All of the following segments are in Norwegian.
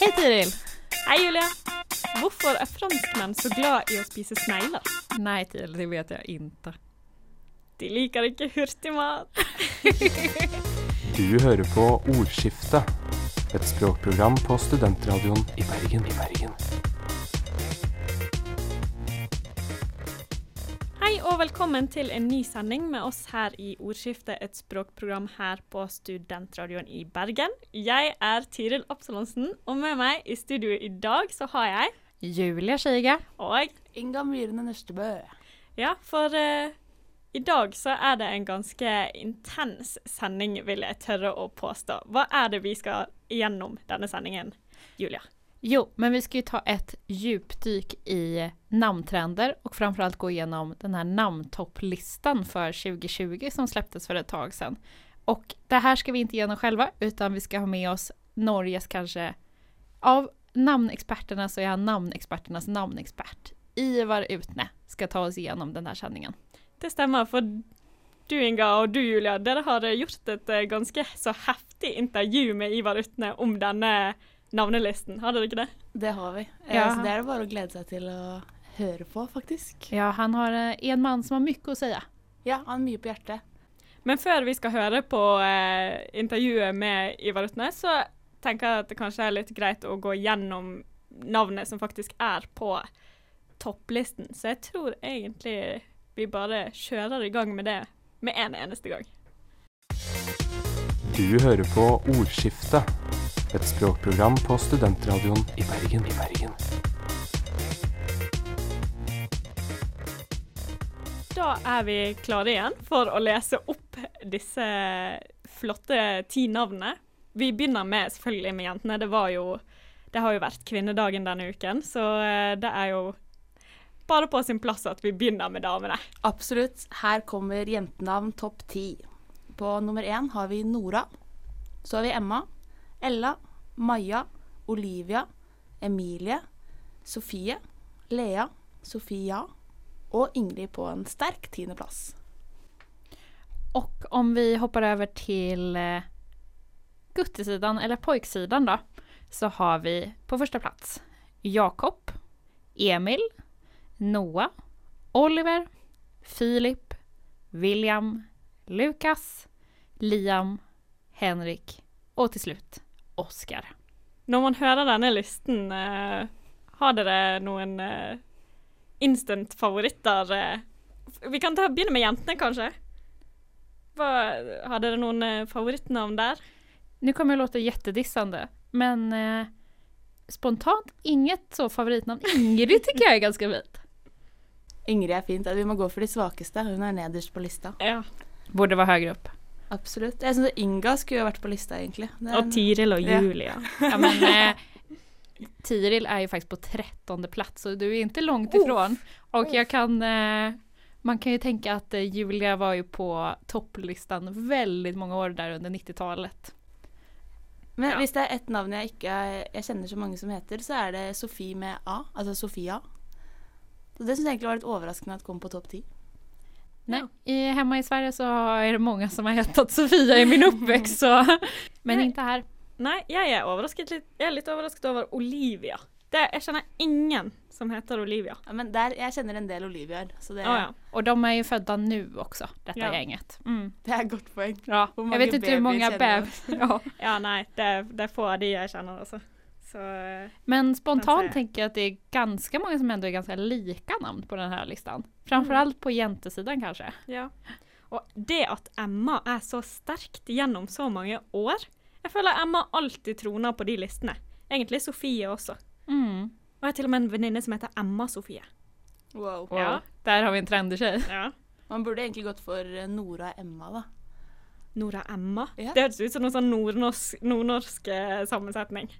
Hei, Tiril. Hei, Julia. Hvorfor er franskmenn så glad i å spise snegler? Nei, Tiril, det vet jeg ikke. De liker ikke hurtigmat. Du hører på Ordskiftet, et språkprogram på studentradioen i Bergen. I Bergen. Og velkommen til en ny sending med oss her i Ordskiftet, et språkprogram her på studentradioen i Bergen. Jeg er Tiril Absalonsen, og med meg i studio i dag så har jeg Julia Skige. Og Inga Myrene Nøstebø. ja, for uh, i dag så er det en ganske intens sending, vil jeg tørre å påstå. Hva er det vi skal gjennom denne sendingen, Julia? Jo, men vi ska ju ta ett djupdyk i namntrender och framförallt gå igenom den här namntopplistan för 2020 som släpptes för ett tag sedan. Och det här ska vi inte igenom själva, utan vi ska ha med oss Norges kanske, av namnexperterna så är han namnexperternas namnexpert. Ivar Utne ska ta oss igenom den här sändningen. Det stämmer, for du Inga og du Julia, dere har gjort et eh, ganske så heftig intervju med Ivar Utne om denne navnelisten, har dere ikke det? Det har vi. Eh, Ja. Så det er det bare å glede seg til å høre på, faktisk. Ja, han har eh, en mann som har mye å si. Ja, han har mye på hjertet. Men før vi skal høre på eh, intervjuet med Ivar Utne, så tenker jeg at det kanskje er litt greit å gå gjennom navnet som faktisk er på topplisten. Så jeg tror egentlig vi bare kjører i gang med det med en eneste gang. Du hører på Ordskiftet, et språkprogram på studentradioen i Bergen. I Bergen. Da er vi klare igjen for å lese opp disse flotte ti navnene. Vi begynner med selvfølgelig med jentene. Det var jo Det har jo vært kvinnedagen denne uken, så eh, det er jo bare på sin plass at vi begynner med damene. Absolutt. Her kommer jentenavn topp ti. På nummer én har vi Nora. Så har vi Emma, Ella, Maja, Olivia, Emilie, Sofie, Lea, Sofia og Ingrid på en sterk tiendeplass. Och om vi hoppar över till guttesiden, guttesidan, eller pojksidan då, så har vi på första plats Jakob, Emil, Noah, Oliver, Filip, William, Lukas, Liam, Henrik og til slutt Oskar. Når man hører denne listen, eh, har dere noen eh, instant favoritter? eh? vi kan ta, begynne med jentene, kanskje. Hva, har dere noen eh, favorittnavn der? Nu kommer jag låta jättedissande, men eh, spontant inget så favoritnamn. Ingrid tycker jag är ganska fint. Ingrid er fint. Vi må gå for de svakeste. Hun er nederst på lista. Ja. Borde vara högre upp. Absolutt. Jeg syns Inga skulle jo vært på lista, egentlig. Er Og Tiril og Julia. Ja, men, eh, Tiril er jo faktisk på trettonde plass, så du är ikke langt ifrån. Og jeg kan, eh, man kan jo tenke att eh, Julia var jo på topplistan veldig mange år der under 90-talet. Men Ja. hvis det er ett navn jeg ikke jeg kjenner så mange som heter, så er det Sofie med A. Altså Sofia. Så det syns jeg egentlig var litt overraskende at kom på topp ti. Nej, i, hemma i Sverige så är det många som har hetat Sofia i min uppväxt så, men Nej. inte här. Nei, jeg er, overrasket litt, jeg er litt overrasket over Olivia. Det, jeg kjenner ingen som heter Olivia. Ja, men der, jeg kjenner en del Oliviaer, så det, Å ja. Och de är ju födda nu också, detta Ja. gänget. Mm. det er et godt poeng. Ja, Hvor jag vet inte hur många babyer. Ja. Ja, nei, det, det er få av de jeg kjenner, altså. Så eh, Men spontant tenker tänker jag att det är ganska många som ändå är ganska lika namn på den här listan. Framförallt på jentesidan kanske. ja. Og det at Emma er så sterkt gjennom så mange år Jeg føler Emma alltid troner på de listene. Egentlig Sofie også. Mm. Og jeg har til og med en venninne som heter Emma Sofie. Wow. Ja. Där har vi en trendig tjej. ja. Man burde egentlig gått for eh, Nora Emma, da. Nora Emma. Ja. Det høres ut som noen sånn nordnorsk, nordnorsk eh, sammensetning.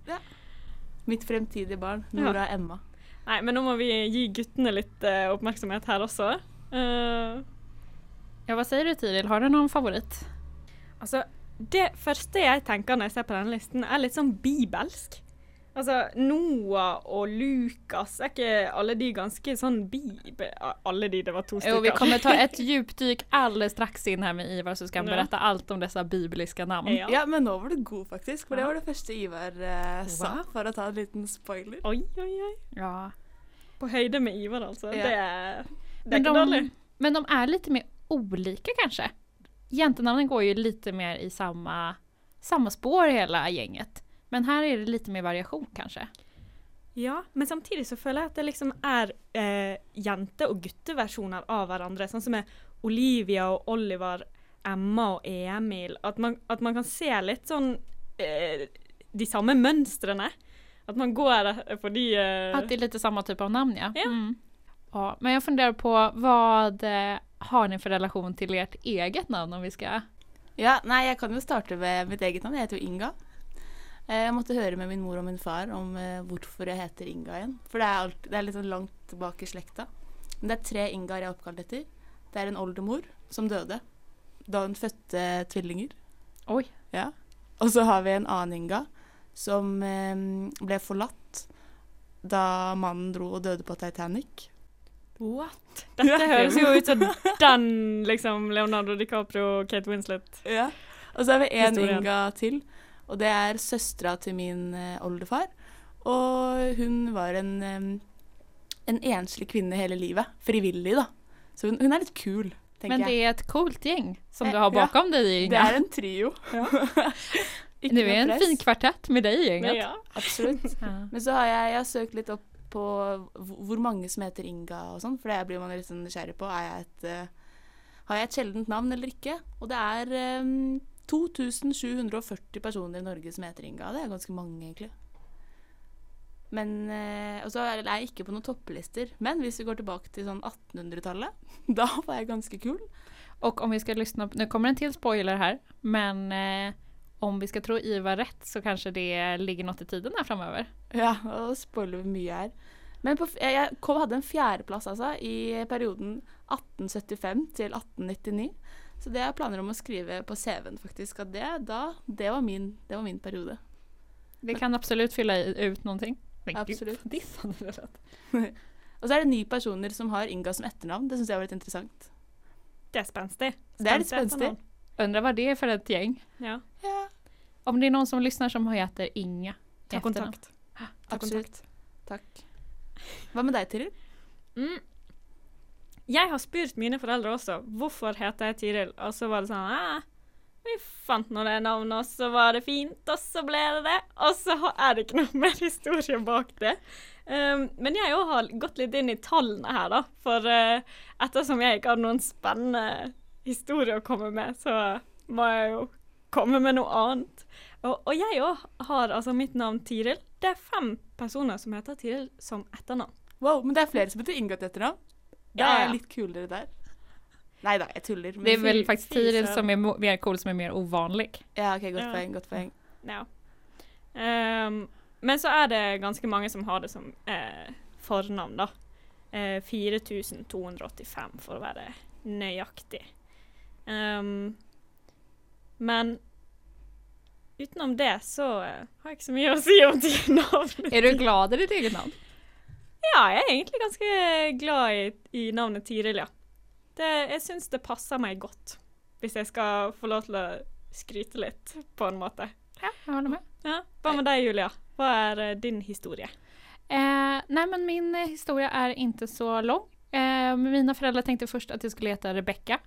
Mitt fremtidige barn. Nora Emma. Nei, men nå må vi gi guttene litt uh, oppmerksomhet her også. Uh, Ja, hva sier du Tiril? Har du noen favoritt? altså, det første jeg tenker når jeg ser på denne listen, er litt sånn bibelsk. Altså, Noah og Lukas, er ikke alle de ganske sånn bibel... Alle de, det var to stykker. Jo, vi kommer ta et djupdyk alldeles straks inn her med Ivar så skal han Ja. berätta alt om disse bibliske namn. Ja. Ja, men nå var du god, faktisk. For det var det første Ivar eh, sa, Wow. for å ta en liten spoiler. Oi, oi, oi. Ja. På høyde med Ivar, altså. Ja. Det er, det er Men ikke de, dårlig. men de er litt mer ulike, kanskje? Jentenavnene går jo litt mer i samme, samme spor, hele gänget. Men her er det litt mer variation kanskje. Ja, men samtidig så føler jeg at det liksom er eh, jente- og gutteversjoner av hverandre. Sånn som med Olivia og Oliver, Emma og Emil. At man, at man kan se litt sånn eh, de samme mønstrene. At man går på for de eh, At det er litt samme type av navn, ja. Ja. Mm. ja men jeg funderer på vad eh, har ni for relasjon til ert eget navn, om vi skal Ja, nei, jeg kan jo starte med mitt eget navn. Jeg heter jo Inga. Eh, Jeg måtte høre med min mor og min far om eh, hvorfor jeg heter Inga igjen. For det er, alt, det er litt sånn langt tilbake i slekta. Men det er tre Ingaer jeg er oppkalt etter. Det er en oldemor som døde da hun fødte tvillinger. Oi. Ja. Og så har vi en annen Inga som eh, ble forlatt da mannen dro og døde på Titanic. What? Dette høres jo ut som den liksom Leonardo DiCaprio og Kate Winslet. Ja. Og så har vi en Inga til, og det er søstera til min eh, oldefar. Og hun var en, en enslig kvinne hele livet. Frivillig, da. Så hun, hun er litt kul, tenker Men det er et kult coolt gäng som Eh, du har ja. deg, Inga. Det er en trio. Ja. Nu er en fin kvartett med deg i gjengen. Ja. Absolutt. Ja. Men så har jeg, jeg har søkt litt opp på hvor mange som heter Inga og sånn, for det blir man litt sånn nysgjerrig på. Jeg et, uh, har jeg et sjeldent navn eller ikke? Og det er em, 2740 personer i Norge som heter Inga. Det er ganske mange, egentlig. Men eh, Og så er jeg ikke på noen topplister. Men hvis vi går tilbake til sånn 1800-tallet, da var jeg ganske kul. Og om vi ska lyssna, Nå kommer en til spoiler her, men eh, om vi skal tro Ivar rett, så kanskje det ligger noe i tiden her framover. Ja, og spoiler vi mye her. Men på, jeg kom, hadde en fjerdeplass altså, i perioden 1875 til 1899. Så det har jeg planer om å skrive på CV-en, faktisk. At det, da, det, var min, det var min periode. Vi kan absolutt fylle ut noen Men gud, de. Og så er det ni personer som har Inga som etternavn. Det syns jeg var litt interessant. Det er spenstig. Det er litt Spenstig. Undrar vad det är för ett gäng. Ja. Ja, Om det är någon som lyssnar som heter Inga. Ta kontakt. Ta absolutt. kontakt. Takk. Hva med deg, Tiril? Mm. Jeg har spurt mine foreldre også hvorfor heter jeg Tiril, og så var det sånn Vi fant nå det navnet, og så var det fint, og så ble det det. Og så er det ikke noe mer historie bak det. Um, men jeg òg har gått litt inn i tallene her, da. For uh, ettersom jeg ikke har noen spennende historie å komme med, så må jeg jo komme med noe annet. Og, og jeg òg har altså mitt navn Tiril. Det er fem personer som heter Tiril som etternavn. Wow, men det er flere som heter inngått etternavn. Det er litt kulere der. Nei da, jeg tuller. Men Det er vel faktisk faktiskt Tiril som er mer cool, som er mer ovanlig. Ja, OK, godt poeng. Godt poeng. Ja. Um, men så er det ganske mange som har det som eh, fornavn, da. Eh, 4285 for å være nøyaktig. Um, men utenom det så eh, har jeg ikke så mye å si om de navn. er du glad i ditt eget namn? Ja, jeg er egentlig ganske glad i, i navnet Tiril, ja. Det, jeg syns det passer meg godt, hvis jeg skal få lov til å skryte litt, på en måte. Ja, jeg holder med. Ja, Hva med deg, Julia? Hva er eh, din historie? Eh, nei, men min historie er ikke så lang. Eh, mine foreldre tenkte først at jeg skulle hete Rebecca.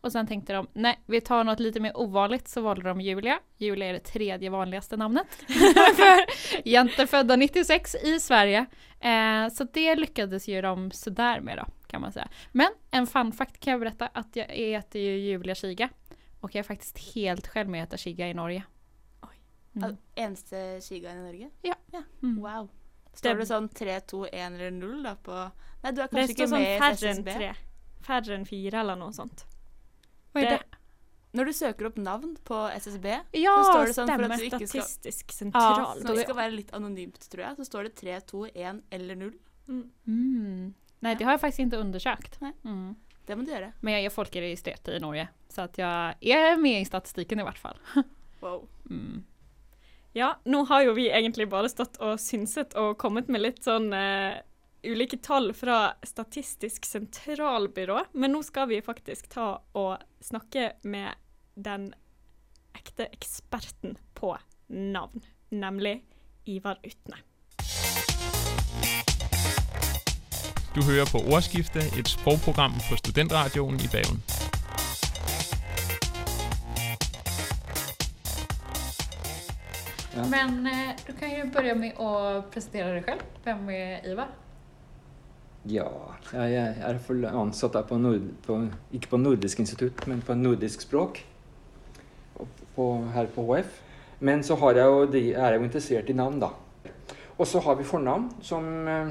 Och sen tänkte de, nej vi tar något lite mer ovanligt så valde de Julia. Julia är det tredje vanligaste namnet. För jente födda 96 i Sverige. Eh, så det lyckades ju de sådär med då kan man säga. Men en fun fact kan jag berätta att jag heter ju Julia Kiga. Och jag är faktiskt helt själv med att heta Kiga i Norge. Oj. Mm. Eneste Kiga i Norge? Mm. Wow. Står det sånn 3, 2, 1 eller 0 da på Nei, du er Det kanskje står ikke sånn med i færre enn SSB. tre. Færre enn fire, eller noe sånt. Vad er Det-? Når du søker opp navn på SSB, Ja, så står det sånn for at du ikke skal Statistisk Ja, sentral. Så det skal være litt anonymt, tror jeg. Så står det 3, 2, 1 eller 0. Mm. Mm. Nei, det har jeg faktisk ikke undersøkt. Nej. Mm. Det må du gjøre. Men jeg er folkeregistrert i Norge. Så jeg er är med i statistiken i hvert fall. Wow. Mm. Ja, nå har jo vi egentlig bare stått og synset og kommet med litt sånn eh, ulike tall fra Statistisk sentralbyrå, men nå skal vi faktisk ta og snakke med den ekte eksperten på navn, nemlig Ivar Utne. Du hører på Ordskifte, et sprogprogram på Studentradioen i Bergen. Men eh, du kan jo begynne med å presentere deg selv. Hvem er Ivar? Ja, jeg er ansatt der på, nord, på Ikke på Nordisk institutt, men på nordisk språk. På, her på HF. Men så jeg jo, er jeg jo interessert i navn, da. Og så har vi fornavn som eh,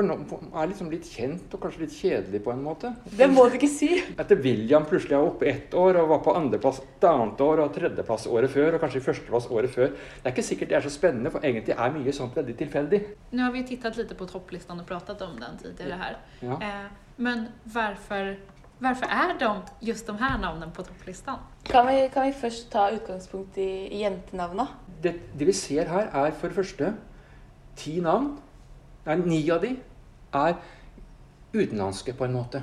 er liksom litt kjent og kanskje litt kjedelig på en måte. Det må du ikke si. Etter William plutselig er oppe ett år og var på andreplass et annet år og tredjeplass året før og kanskje førsteplass året før. Det er ikke sikkert det er så spennende, for egentlig er mye sånt veldig tilfeldig. Nå har vi tittet litt lite på topplistan og pratet om den tidligere her. Ja. Eh, men hvorfor Hvorfor er de just de her navnene på topplistan? Kan vi, kan vi først ta utgangspunkt i, jentenavnene? Det, det vi ser her, er for det første ti navn. Nei, ni av de er utenlandske, på en måte.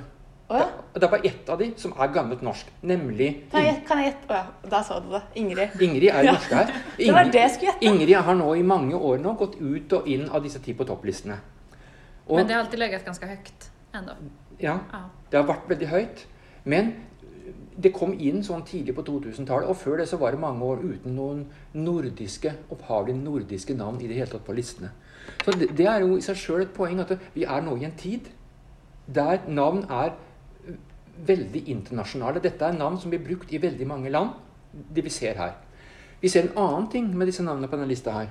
Å ja. Det er bare ett av de som er gammelt norsk, nemlig Kan jeg, kan jeg gjette? Å ja, da sa du det. Ingrid. Ingrid er norsk her. Det var det jeg skulle gjette. Ingrid har nå i mange år nå gått ut og inn av disse ti på topplistene. Og, Men det har alltid ligget ganske høyt ennå. ja, Ja. det har vært veldig høyt. Men det kom inn sånn tidlig på 2000-tallet, og før det så var det mange år uten noen nordiske, opphavlig nordiske navn i det hele tatt på listene. Så det, det er jo i seg sjøl et poeng at vi er nå i en tid der navn er veldig internasjonale. Dette er navn som blir brukt i veldig mange land, det vi ser her. Vi ser en annen ting med disse navnene på denne lista her.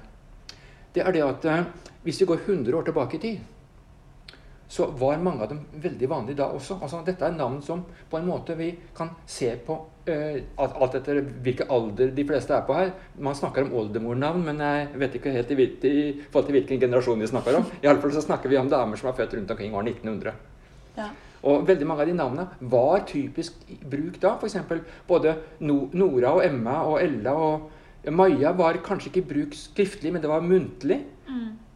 Det er det at eh, hvis vi går 100 år tilbake i tid, så var mange av dem veldig vanlige da også. Altså, dette er navn som på en måte vi kan se på uh, alt etter hvilken alder de fleste er på her. Man snakker om oldemornavn, men jeg vet ikke helt i, i forhold til hvilken generasjon vi snakker om. I alle fall så snakker vi om damer som er født rundt omkring år 1900. Ja. Og veldig mange av de navnene var typisk i bruk da. F.eks. både no Nora og Emma og Ella og Maja var kanskje ikke i bruk skriftlig, men det var muntlig.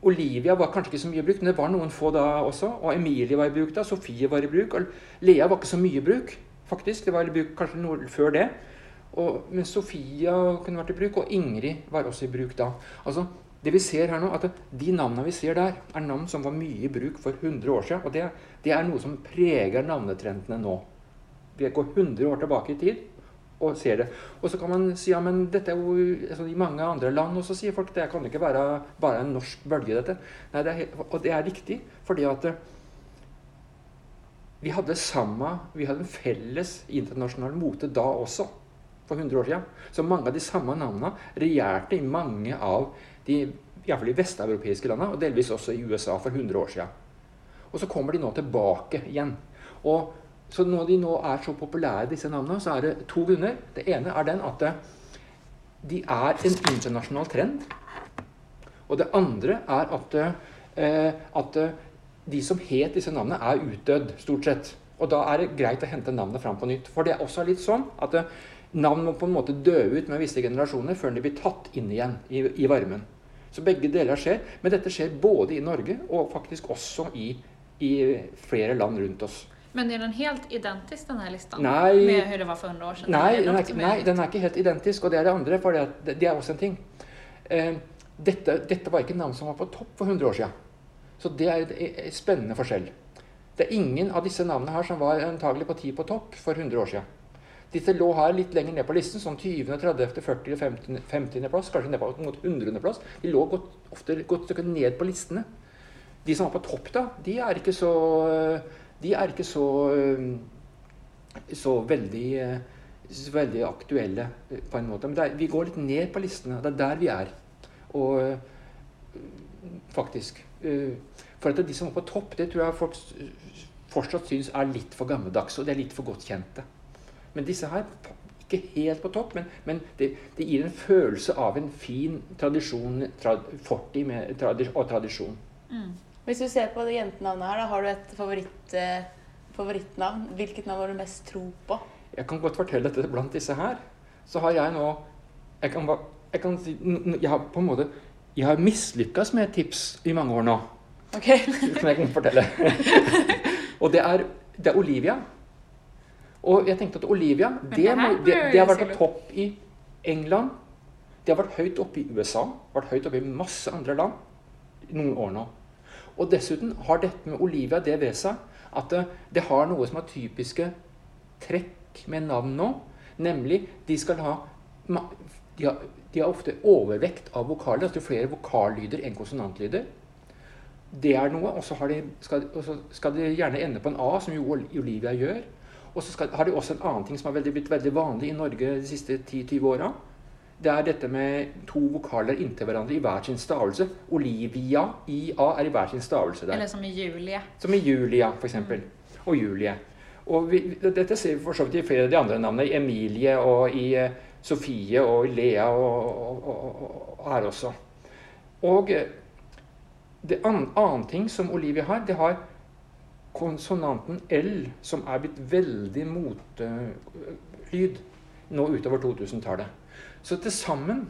Olivia var kanskje ikke så mye i bruk, men det var noen få da også. Og Emilie var i bruk da, Sofie var i bruk. Og Lea var ikke så mye i bruk, faktisk. Det var i bruk kanskje noe før det. Og, men Sofia kunne vært i bruk, og Ingrid var også i bruk da. Altså, det vi ser her nå, at De navnene vi ser der, er navn som var mye i bruk for 100 år siden. Og det, det er noe som preger navnetrendene nå. Vi går 100 år tilbake i tid og ser det. Og så kan man si ja, men dette er jo altså, i mange andre land, og så sier folk det kan ikke være bare en norsk bølge, dette. Nei, det helt, og det er riktig, fordi at eh, vi hadde samme, vi hadde en felles internasjonal mote da også, for 100 år siden. Så mange av de samme navnene regjerte i mange av de i hvert fall de vesteuropeiske landene, og delvis også i USA for 100 år siden. Og så kommer de nå tilbake igjen. Og så når de nå er så populære, disse navnene, så er det to grunner. Det ene er den at de er en internasjonal trend. Og det andre er at, eh, at de som het disse navnene, er utdødd, stort sett. Og da er det greit å hente navnet fram på nytt. For det er også litt sånn at eh, navn må på en måte dø ut med visse generasjoner før de blir tatt inn igjen i, i varmen. Så begge deler skjer. Men dette skjer både i Norge og faktisk også i, i flere land rundt oss. Men er den helt identisk denne här listan? Med hvordan det var for 100 år siden? Nei, den er, ikke- nei, den er ikke helt identisk. Og det er det andre, for det, det er også en ting. Eh, dette, dette var ikke navn som var på topp for 100 år siden. Så det er et spennende forskjell. Det er ingen av disse navnene her som var antagelig på ti på topp for 100 år siden. Disse lå her litt lenger ned på listen, sånn 20., 30., 40., 50. 50. plass, kanskje ned på mot 100. plass. De lå godt, ofte godt stykke ned på listene. De som var på topp, da, de er ikke så De er ikke så så veldig, eh, veldig aktuelle eh, på en måte. Men er, vi går litt ned på listene. Det er der vi er. Og eh, faktisk eh, For at de som var på topp, det tror jeg folk fortsatt syns er litt for gammeldags, og det er litt for godt kjente. Men disse her ikke helt på topp, men, men det, det gir en følelse av en fin tradisjon, trad, fortid og tradisjon. Mm. Hvis du ser på det jentenavnet her, da, har du et favoritt, eh, favorittnavn? Hvilket navn har du mest tro på? Jeg kan godt fortelle dette blant disse her. Så har jeg nå Jeg kan, bare, jeg kan si Jeg har på en måte Jeg har mislykkes med tips i mange år nå. Ok. Som jeg kan fortelle. og det er, det er Olivia. Og jeg tenkte at Olivia det, det må, må det, det har vært på topp i England. Det har vært høyt oppe i USA. Vært høyt oppe i masse andre land i noen år nå. Og dessuten har dette med Olivia det ved seg at det, det har noe som er typiske trekk med navn nå. Nemlig de skal ha De har, de har ofte overvekt av vokaler. Altså flere vokallyder enn konsonantlyder. Det er noe. Og så skal, skal de gjerne ende på en A, som jo Olivia gjør. Og så har de også en annen ting som har blitt veldig vanlig i Norge de siste 10-20 åra. Det er dette med to vokaler inntil hverandre i hver sin stavelse. Olivia, IA, er i hver sin stavelse der. Eller som i Julie. Som i Julia, f.eks. Og Julie. Og vi, dette ser vi for så vidt i flere av de andre navnene. I Emilie og i eh, Sofie og i Lea og, og, og, her også. Og eh, det an, annen ting som Olivia har, det har konsonanten L, som er blitt veldig motelyd nå utover 2000-tallet. Så til sammen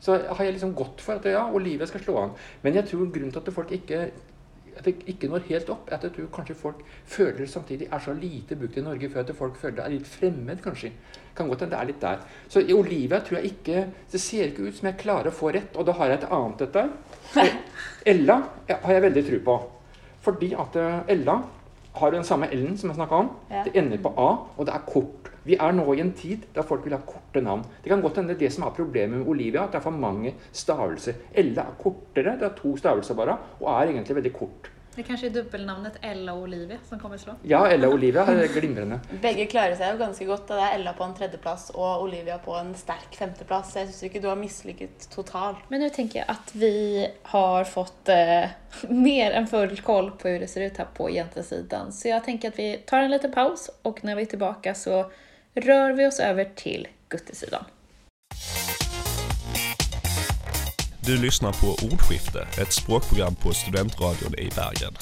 så har jeg liksom gått for at ja, Olivia skal slå an. Men jeg tror grunnen til at folk ikke at det ikke når helt opp, er at jeg tror kanskje folk føler samtidig er så lite brukt i Norge før at folk føler det er litt fremmed, kanskje. Kan godt hende det er litt der. Så i Olivia tror jeg ikke Det ser ikke ut som jeg klarer å få rett, og da har jeg et annet et der. Ella har jeg veldig tro på. Fordi at eh, Ella har den samme L-en som jeg snakka om. Ja. Det ender på A, og det er kort. Vi er nå i en tid der folk vil ha korte navn. Det kan godt hende det som er problemet med Olivia, at det er for mange stavelser. Ella er kortere, det er to stavelser bare, og er egentlig veldig kort. Det er kanskje dobbeltnavnet Ella og Olivia som kommer slå. Ja, Ella og Olivia er glimrende. Begge klarer seg jo ganske godt. Det er Ella på en tredjeplass og Olivia på en sterk femteplass. Jeg syns ikke du har mislykket totalt. Men nå tenker jeg at vi har fått eh, mer enn full koll på hvordan det ser ut her på jentesiden. Så jeg tenker at vi tar en liten paus og når vi er tilbake, så rör vi oss över till guttesidan. Du lyssnar på Ordskifte, ett språkprogram på Studentradion i Bergen.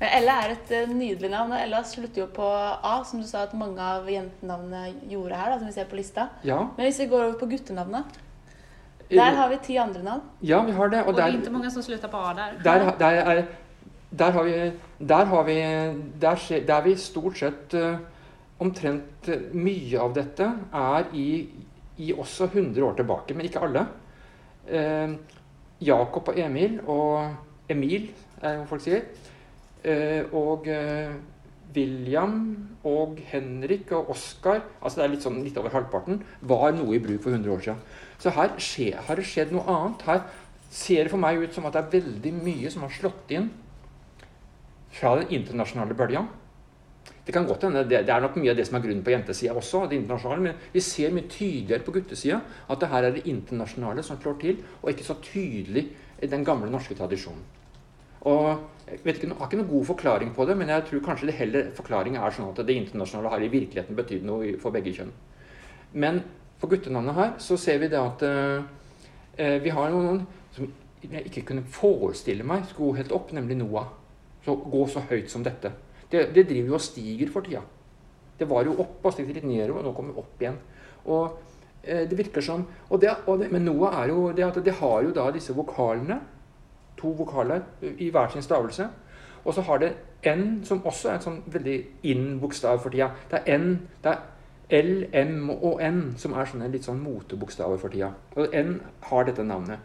Ella er et eh, nydelig navn, og Ella slutter jo på A, som du sa at mange av jentenavnene gjorde her, da, som vi ser på lista. Ja, Men hvis vi går over på guttenavnet, der har vi ti andre navn. ja vi har det. Og og det er der, mange många som slutter på A der. der, der, er, der har vi Der har vi Der, skje- der vi stort sett eh, omtrent eh, mye av dette er i, i også 100 år tilbake, men ikke alle. Eh, Jakob og Emil, og Emil, er jo folk sier. Eh, og eh, William og Henrik og Oskar, altså det er litt sånn litt over halvparten, var noe i bruk for 100 år siden. Så her skje, har det skjedd noe annet. Her ser det for meg ut som at det er veldig mye som har slått inn fra den internasjonale bølga. Det kan godt hende, det, er nok mye av det som er grunnen på jentesida også, det internasjonale, men vi ser mye tydeligere på guttesida at det her er det internasjonale som slår til, og ikke så tydelig den gamle norske tradisjonen. Og jeg vet ikke, jeg har ikke noen god forklaring på det, men jeg tror kanskje det heller forklaringen er sånn at det internasjonale har i virkeligheten betydd noe for begge kjønn. Men for guttenavnet her så ser vi det at eh, eh, vi har noen som jeg ikke kunne forestille meg skulle helt opp, nemlig Noah. Så gå så høyt som dette. Det, det driver jo og stiger for tida. Det var jo oppe og stikket litt nedover, og nå kommer vi opp igjen. Og eh, det virker som og det, og det, Men Noah er jo det at det har jo da disse vokalene. To vokaler i hver sin stavelse. Og så har det N, som også er en sånn veldig in-bokstav for tida. Det er N, det er L, M og N som er sånne litt sånn motebokstaver for tida. Og N har dette navnet.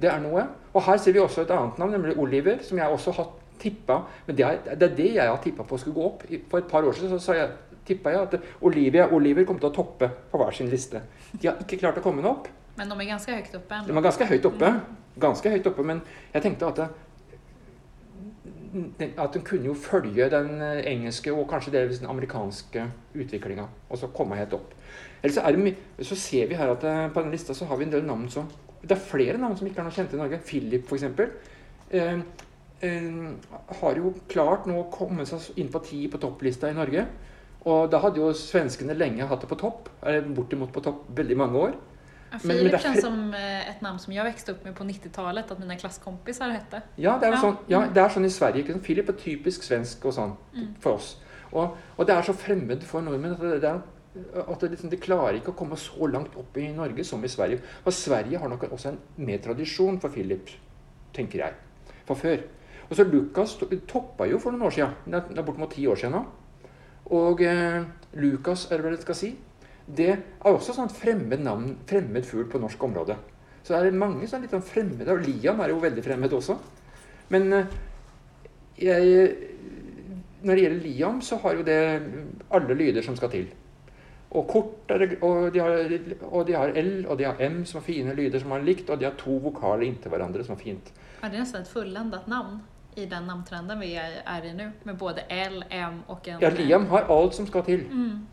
Det er noe. Og her ser vi også et annet navn, nemlig Oliver, som jeg også har tippa Men det er, det er det jeg har tippa på skulle gå opp. For et par år siden så, så jeg, tippa jeg at Olivia og Oliver kom til å toppe på hver sin liste. De har ikke klart å komme opp. Men de er ganske høyt oppe. De er ganske høyt oppe. Ganske høyt oppe, men jeg tenkte at at hun kunne jo følge den engelske og kanskje delvis den amerikanske utviklinga, og så komme helt opp. Ellers så, det, så ser vi her at eh, på den lista så har vi en del navn som Det er flere navn som ikke er noe kjente i Norge. Philip, f.eks. Eh, har jo klart nå å komme seg inn på ti på topplista i Norge. Og da hadde jo svenskene lenge hatt det på topp. Eller bortimot på topp veldig mange år. Ja, men Filip det är känns fri- som et navn namn som jeg vokste opp med på 90-talet, mine klassekompiser het hette. Ja, det er Ja. sånn, ja, det er sånn i Sverige. Ikke? Philip er typisk svensk og sånn Mm. for oss. Og, og det er så fremmed for nordmenn at, det, det er, at det, liksom, de klarer ikke å komme så langt opp i Norge som i Sverige. Og Sverige har nok også en mer tradisjon for Philip, tenker jeg, fra før. Og så Lukas to- toppa jo for noen år siden. Det er, er bortimot ti år siden nå. Og eh, Lukas, er det vel jeg skal si, det er også sånn fremmed navn, fremmed fugl på norsk område. Så det er mange sånn litt sånn fremmede, og Lian er jo veldig fremmed også. Men eh, jeg, når det gjelder Liam, så har jo det alle lyder som skal til. Og kort er og, de har, og de har L og de har M som har fine lyder som er likt, og de har to vokaler inntil hverandre som er fint. Er det nesten et fullendet namn i den namntrenden vi är, är i nå, Med både L, M og en... Ja, Liam har alt som skal til. Mm.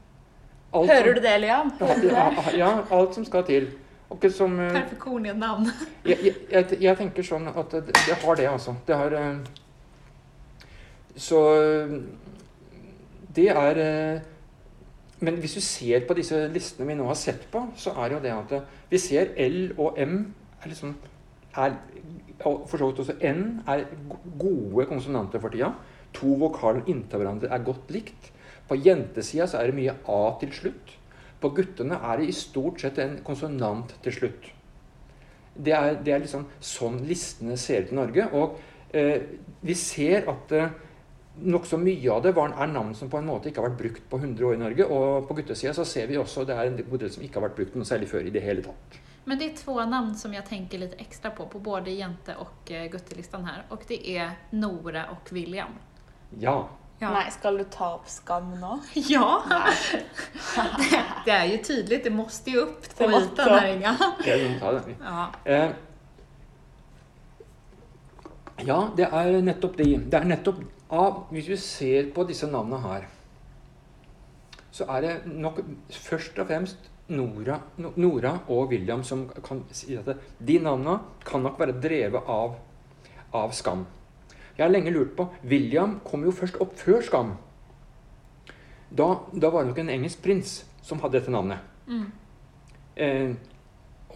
Alt Hører du det, Liam? Som, ja, ja, alt som skal til. Og som eh, Perfektion i et navn. jeg, jeg, jeg, jeg tenker sånn at det, det har det, altså. Det har eh, Så det er eh, Men hvis du ser på disse listene vi nå har sett på, så er jo det at vi ser L og M er liksom er, og for så vidt også N er gode konsonanter for tida. To vokaler inntil hverandre er godt likt. På jentesida så er det mye A til slutt. På guttene er det i stort sett en konsonant til slutt. Det er, det er liksom sånn listene ser ut i Norge. Og eh, vi ser at eh, nokså mye av det var, er navn som på en måte ikke har vært brukt på 100 år i Norge. Og på guttesida så ser vi også det er en god del som ikke har vært brukt noe særlig før i det hele tatt. Men det är två namn som jag tänker lite extra på, på både jente och eh, guttelistan här. Och det är Nora och William. Ja. Ja. Nei, skal du ta opp skam nå? Ja, det, det är ju tydligt. Det måste ju upp på ytan här Inga. Ja. Eh, ja, det er nettopp de. Det er nettopp av, Hvis vi ser på disse navnene her, så er det nok først og fremst Nora, Nora og William som kan si at de navnene kan nok være drevet av, av skam. Jeg har lenge lurt på William kom jo først opp før Skam. Da, da var det nok en engelsk prins som hadde dette navnet. Mm. Eh,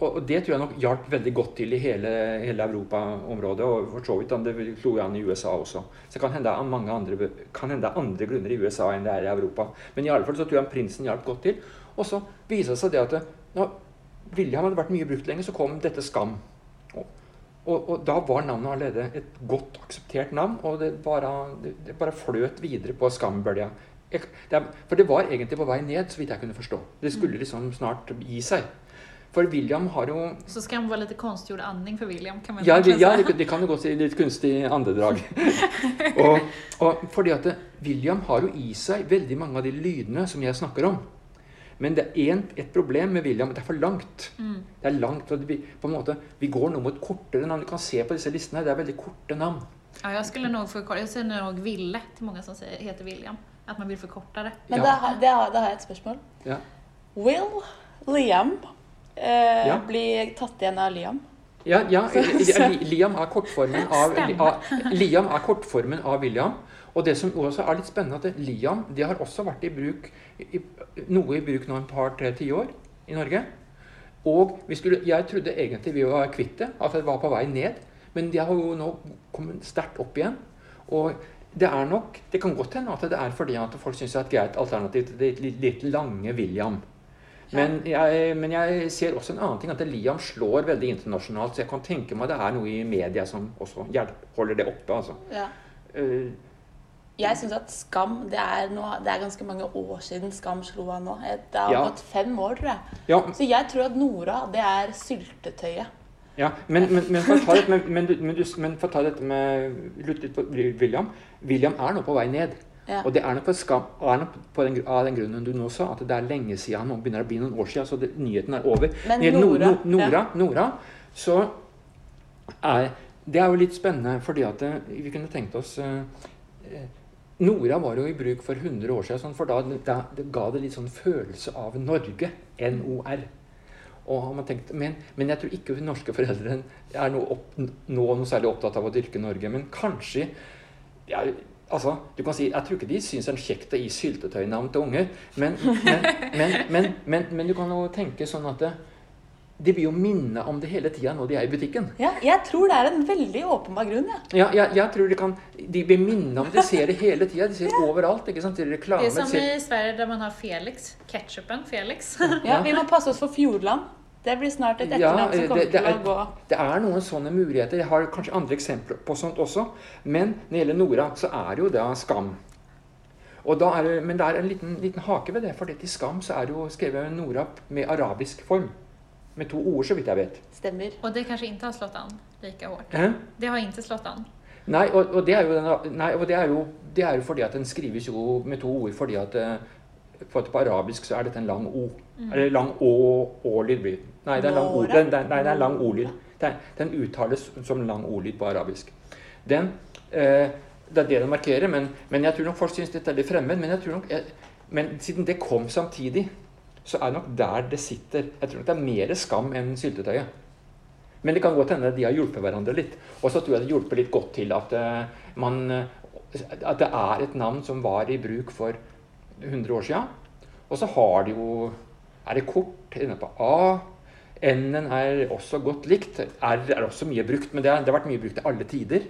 og det tror jeg nok hjalp veldig godt til i hele, hele Europaområdet. Og for så vidt det slo an i USA også. Så det kan hende det er andre, kan hende det er andre grunner i USA enn det er i Europa. Men i alle fall så tror jeg prinsen hjalp godt til. Og så viser det seg det at når William hadde vært mye brukt lenge, så kom dette Skam. Og, og, og da var navnet allerede et godt akseptert navn, og det bare, det, bare fløt videre på skambølja. For det var egentlig på vei ned, så vidt jeg kunne forstå. Det skulle liksom snart gi seg. For William har jo Så skam var litt konstgjord andning for William kan man Ja, det, ja det, det kan jo gå til litt kunstig andedrag. og, og fordi at William har jo i seg veldig mange av de lydene som jeg snakker om. Men det er en, et problem med William. Det er for langt. Mm. Det er langt, og det, på en måte, Vi går nå mot kortere navn. Du kan se på disse listene. Det er veldig korte navn. Ja, jeg skulle nog jag säger nog Ville til mange som heter William. At man vil forkorte det. Men Ja. har- det har, da har jeg et spørsmål. Ja. Will Liam eh, Ja. bli tatt igjen av Liam? Ja, ja Liam er kortformen av, av Liam er kortformen av William. Og det som også er litt spennende, at Liam det har også vært i bruk i, noe i bruk nå en par-tre tiår i Norge. Og vi skulle, jeg trodde egentlig vi var kvitt det, at det var på vei ned. Men de har jo nå kommet sterkt opp igjen. Og det er nok Det kan godt hende at det er fordi at folk syns det er et greit alternativ til det litt, litt lange William. Men jeg, men jeg ser også en annen ting, at Liam slår veldig internasjonalt. Så jeg kan tenke meg det er noe i media som også holder det oppe. altså. Ja. Eh, Jeg syns at Skam det er, noe, det er ganske mange år siden Skam slo av nå. Det har Ja. gått fem år, tror jeg. ja, Så jeg tror at Nora, det er syltetøyet. ja, men, men, men, for dette men, for å ta dette med lutt litt på William William er nå på vei ned. Ja. Og det er nok, på skam, er nok på den, av den grunnen du nå sa, at det er lenge siden, nå begynner det å bli noen år siden, så det, nyheten er over. Men Nora, gjelder Nora, ja. Nora, Nora, så er Det er jo litt spennende, fordi at eh, vi kunne tenkt oss eh, eh, Nora var jo i bruk for 100 år siden, sånn, for da, da det ga det litt sånn følelse av Norge. N-O-R. Tenkt, men, men jeg tror ikke norske foreldre er noe opp, nå noe særlig opptatt av å dyrke Norge. Men kanskje ja, altså, du kan si, Jeg tror ikke de syns det er kjekt å gi syltetøynavn til unger. Men, men, men du kan jo tenke sånn at det, de blir jo minnet om det hele tida når de er i butikken. Ja, jeg tror det er en veldig åpenbar grunn, ja. Ja, jeg, jeg tror de kan De blir minnet om De ser det hele tida. De ser det overalt. ikke sant? De. Det er som ser- i Sverige der man har Felix, ketchupen Felix. ja. Vi må passe oss for Fjordland. Det blir snart et Ja, etternavn som kommer det til er- å gå Det er noen sånne muligheter. Jeg har kanskje andre eksempler på sånt også. Men når det gjelder Nora, så er det jo da Skam. Og da er det, men det er en liten, liten hake ved det. For til Skam så er det jo skrevet Nora med arabisk form. Med to ord, så vidt jeg vet. Stemmer. Og det kanskje ikke har slått an like hårt. Eh? Det har ikke slått an. Nei, og, og, det er jo, den, nei, og det, er jo, det er jo fordi at den skrives jo med to ord. Fordi at eh, for at på arabisk så er dette en lang O. Eller lang Å-lyd blir. Nei, det er lang O-lyd. Den, den, nei, det er lang O-lyd. Den, den uttales som lang O-lyd på arabisk. Den, eh, det er det den markerer, men, men jeg tror nok folk syns dette er litt fremmed. Men, jeg tror nok, jeg, men siden det kom samtidig, så er det nok der det sitter. Jeg tror nok det er mer skam enn syltetøyet. Men det kan godt hende de har hjulpet hverandre litt. Og så tror jeg det hjelper litt godt til at, eh, man, eh, at det er et navn som var i bruk for 100 år siden. Og så har de jo Er det kort inne på A? N-en er også godt likt. R er også mye brukt, men det har, vært mye brukt i alle tider.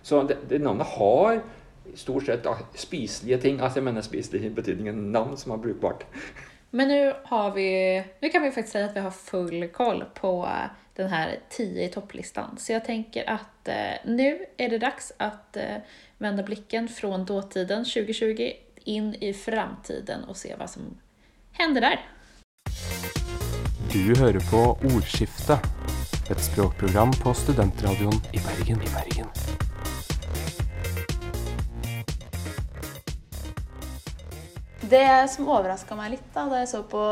Så det, det navnet har stort sett spiselige ting. Altså jeg mener spiselig i betydningen navn som er brukbart. Men nu har vi, nu kan vi faktiskt säga att vi har full koll på eh, den här 10 i topplistan. Så jag tänker att eh, nu är det dags att eh, vända blicken från dåtiden 2020 in i framtiden och se vad som händer där. Du hører på Ordskifte, et språkprogram på Studentradioen i Bergen. I Bergen. Det som overraska meg litt da da jeg så på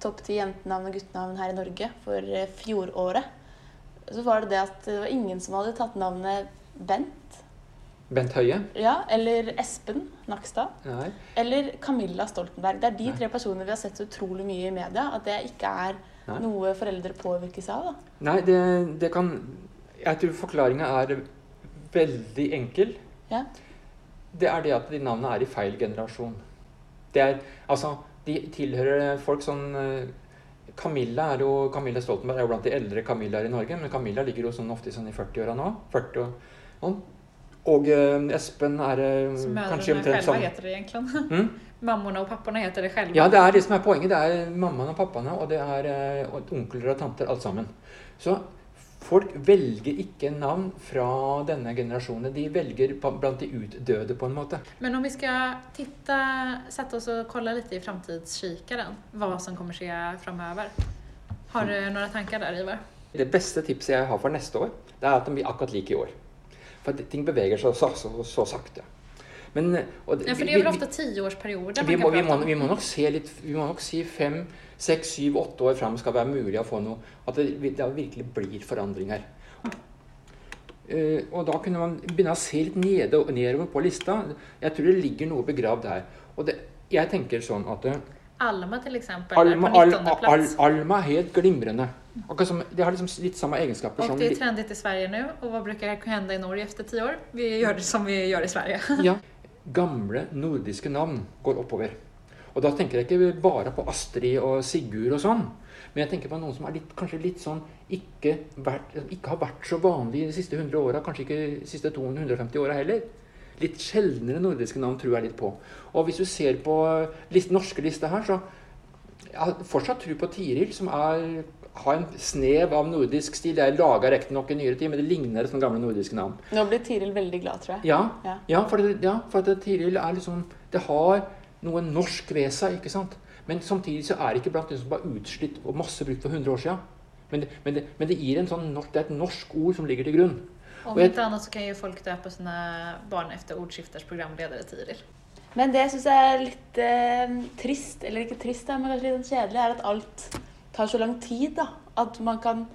topp ti jentenavn og guttenavn her i Norge for eh, fjoråret, så var det det at det var ingen som hadde tatt navnet Bent. Bent Høie? Ja, eller Espen Nakstad. Nei. Eller Camilla Stoltenberg. Det er de tre personene vi har sett utrolig mye i media. At det ikke er Nei. noe foreldre påvirkes av. da. Nei, det, det kan Jeg tror forklaringa er veldig enkel. Ja. Det er det at de navnene er i feil generasjon. Det er, altså, De tilhører folk sånn Camilla er jo, Camilla Stoltenberg er jo blant de eldre Camillaer i Norge, men Camilla ligger jo sånn ofte sånn i 40-åra nå. 40 og, og, og eh, Espen er eh, Som kanskje omtrent sånn heter det egentligen. Mm? Mammaene og pappaene heter det selv. Ja, det er det som er poenget. Det er mammaene og pappaene, og det er eh, onkler og tanter, alt sammen. Så folk velger ikke navn fra denne generasjonen. De velger blant de utdøde, på en måte. Men om vi skal titta, sette oss og kolla litt i framtidskikaren, hva som kommer skje framover, Har du noen tanker der, Ivar? Det beste tipset jeg har for neste år, det er at de blir akkurat like i år. For ting beveger seg så, så, så sakte. Men, og, Ja, for det er jo ofte tiårsperioder vi, man vi, kan vi, må, prata om. vi må nok se litt Vi må nok si fem, seks, syv, åtte år fram skal være mulig å få noe At det, det virkelig blir forandringer. Uh, og da kunne man begynne å se litt nede, nedover på lista. Jeg tror det ligger noe begravd her. Og det, jeg tenker sånn at eh, Alma eksempel, Alma, er på Al, 19 Al, plats. Alma er helt glimrende. Som, det har liksom litt samme egenskaper som Og det er trendigt i Sverige nu. Och vad brukar hende i Norge efter ti år? Vi gjør det som vi gjør i Sverige. Ja. Gamle nordiske navn går oppover. Og da tenker jeg ikke bare på Astrid og Sigurd og sånn. Men jeg tenker på noen som er litt, kanskje litt sånn ikke, vært, ikke har vært så vanlig de siste 100 åra. Kanskje ikke de siste 250 åra heller. Litt sjeldnere nordiske navn tror jeg litt på. Og hvis du ser på list, norske liste her, så jeg har fortsatt tro på Tiril, som er, har en snev av nordisk stil. Det er laga riktignok i nyere tid, men det ligner sånne gamle nordiske navn. Nå blir Tiril veldig glad, tror jeg. Ja, Ja. ja. for, det, ja, for Tiril er liksom Det har noe norsk ved seg, ikke sant? Men samtidig så er det ikke blant de som var utslitt og masse brukt for 100 år siden. Men det, men det, men det gir en sånn norsk, det er et norsk ord som ligger til grunn. Om ikke annet så kan jo folk dø på sine barn efter Ordskifters programledere Tiril. Men det syns jeg er litt eh, trist, eller ikke trist, men kanskje litt sånn kjedelig, er at alt tar så lang tid. da. At man kan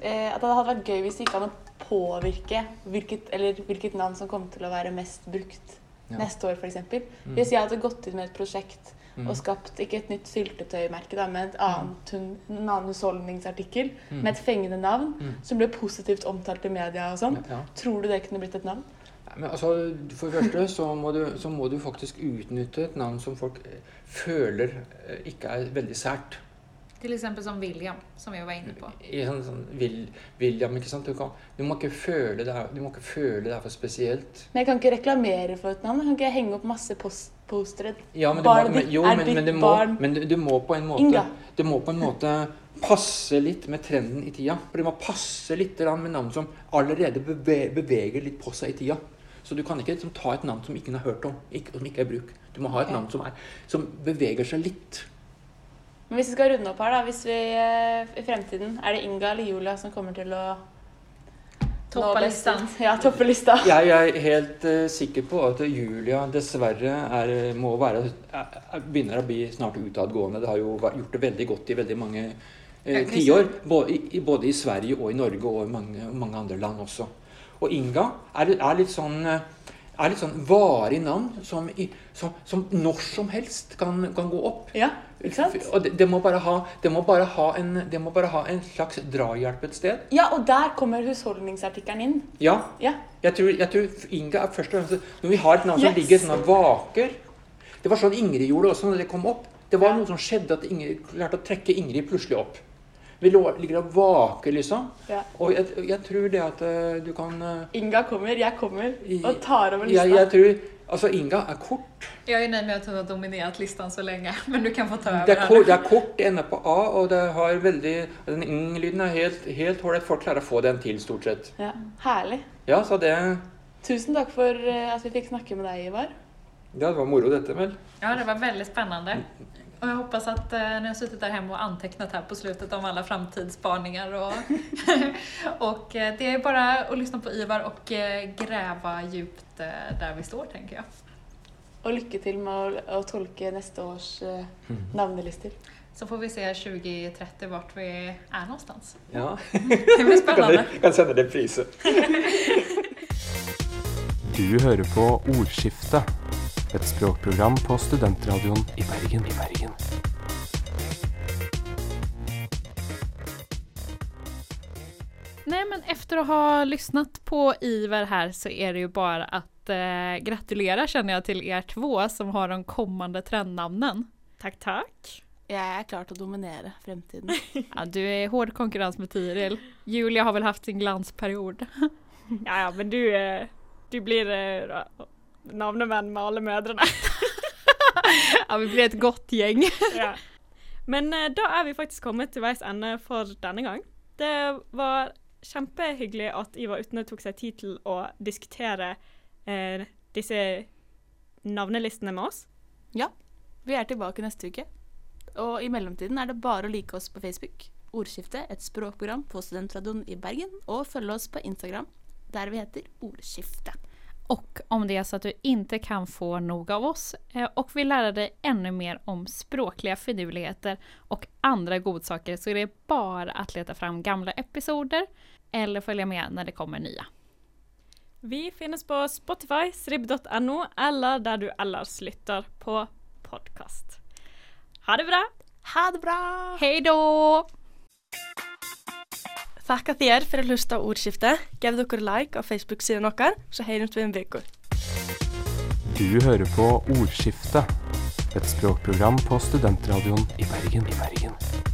eh, At det hadde vært gøy hvis det gikk an å påvirke hvilket, eller hvilket navn som kom til å være mest brukt Ja. neste år, f.eks. Mm. Hvis jeg hadde gått inn med et prosjekt Mm. og skapt ikke et nytt syltetøymerke, da, men et annet, en annen husholdningsartikkel Mm. med et fengende navn, Mm. som ble positivt omtalt i media og sånn, Ja. tror du det kunne blitt et navn? Men altså, For det første så må, du, så må du faktisk utnytte et navn som folk eh, føler eh, ikke er veldig sært. Til eksempel som William, som vi var inne på. I sånn, sånn William, ikke sant. Du, kan, du, må ikke føle det her, du må ikke føle det er for spesielt. Men jeg kan ikke reklamere for et navn. Jeg kan ikke henge opp masse post postere. Ja, men du, Barnet ditt jo, er men, ditt men, du må, barn. men du, du må på en måte Inga. Du må på en måte passe litt med trenden i tida. For du må passe litt med navn som allerede beve, beveger litt på seg i tida. Så du kan ikke liksom, ta et navn som ingen har hørt om, ikke, som ikke er i bruk. Du må ha et navn som, er, som beveger seg litt. Men hvis vi skal runde opp her, da. Hvis vi eh, i fremtiden Er det Inga eller Julia som kommer til å Toppe ut? Ja, toppe lista. Jeg er helt uh, sikker på at Julia dessverre er, må være, er, er- begynner å bli snart utadgående. Det har jo gjort det veldig godt i veldig mange eh, tiår. Både, i- både i Sverige og i Norge og i mange, mange andre land også. Og Inga er, er litt sånn eh, er litt sånn varig navn som, i, som, som når som helst kan, kan gå opp. Ja? Og det, det, må ha, det, må en, det må bare ha en slags drahjelp et sted. Ja, og der kommer husholdningsartikkelen inn. Ja, Ja. jeg tror, jeg tror Inga er først og fremst Når vi har et navn som ligger sånn og vaker Det var sånn Ingrid gjorde også når det kom opp. Det var noe som skjedde at Ingrid klarte å trekke Ingrid plutselig opp. Vi ligger og vaker, liksom. Ja. Og jeg, jeg tror det at eh, du kan eh, Inga kommer, jeg kommer og tar over lista. jeg, jeg tror Altså, Inga er kort. Jeg er nöjd med at hun har dominert listene så lenge, men du kan få ta over. Det er kort, det er kort ender på A, og det har veldig Den ing-lyden er helt helt ålreit. Folk klarer å få den til, stort sett. Ja, herlig. Ja, så det Tusen takk for eh, at vi fikk snakke med deg, Ivar. Ja, det var moro, dette, vel? Ja, det var veldig spennende. Og jeg hoppas at eh, ni har suttit der hjemme og antecknat her på slutet om alla framtidsspaningar. Och, och eh, det är bara att lyssna på Ivar og eh, gräva djupt eh, der vi står, tenker jeg. Og lykke til med å, å tolke neste års eh, namnlistor. navnelister. Så får vi se 2030 vart vi er någonstans. Ja. Det blir spennende. kan sende det priset. Du hører på Ordskiftet, et språkprogram på studentradioen i Bergen. I Bergen. Nej, men efter att ha lyssnat på Iver här så är det ju bara att eh, gratulera känner jag till er två som har de kommande trendnamnen. Takk, takk. Jeg er klar til å dominere fremtiden. Ja, du er i hård konkurrens med Tiril. Julia har vel haft sin glansperiod. Ja, ja, men du, eh, du blir eh, navnevenn med alle mødrene. Ja, vi blir et godt gjeng. ja. Men eh, da er vi faktisk kommet til veis ende for denne gang. Det var kjempehyggelig at Ivar Utne tok seg tid til å diskutere eh, disse navnelistene med oss. Ja, vi er tilbake neste uke. Og i mellomtiden er det bare å like oss på Facebook. Ordskifte, et språkprogram på Studentradioen i Bergen. Og følge oss på Instagram, der vi heter Ordskifte. Och om det är så att du inte kan få nog av oss eh, och vill lära dig ännu mer om språkliga finurligheter och andra godsaker så är det bara att leta fram gamla episoder eller följa med när det kommer nya. Vi finnes på Spotify, srib.no, eller der du ellers lytter på podkast. Ha det bra! Ha det bra! Hej då! Takk at dere að hlusta á ordskiftet. Giv dere like á Facebook-siden okkar, så heyrjumst vi om uke. Du hører på Ordskiftet, et språkprogram på studentradioen i Bergen. I Bergen.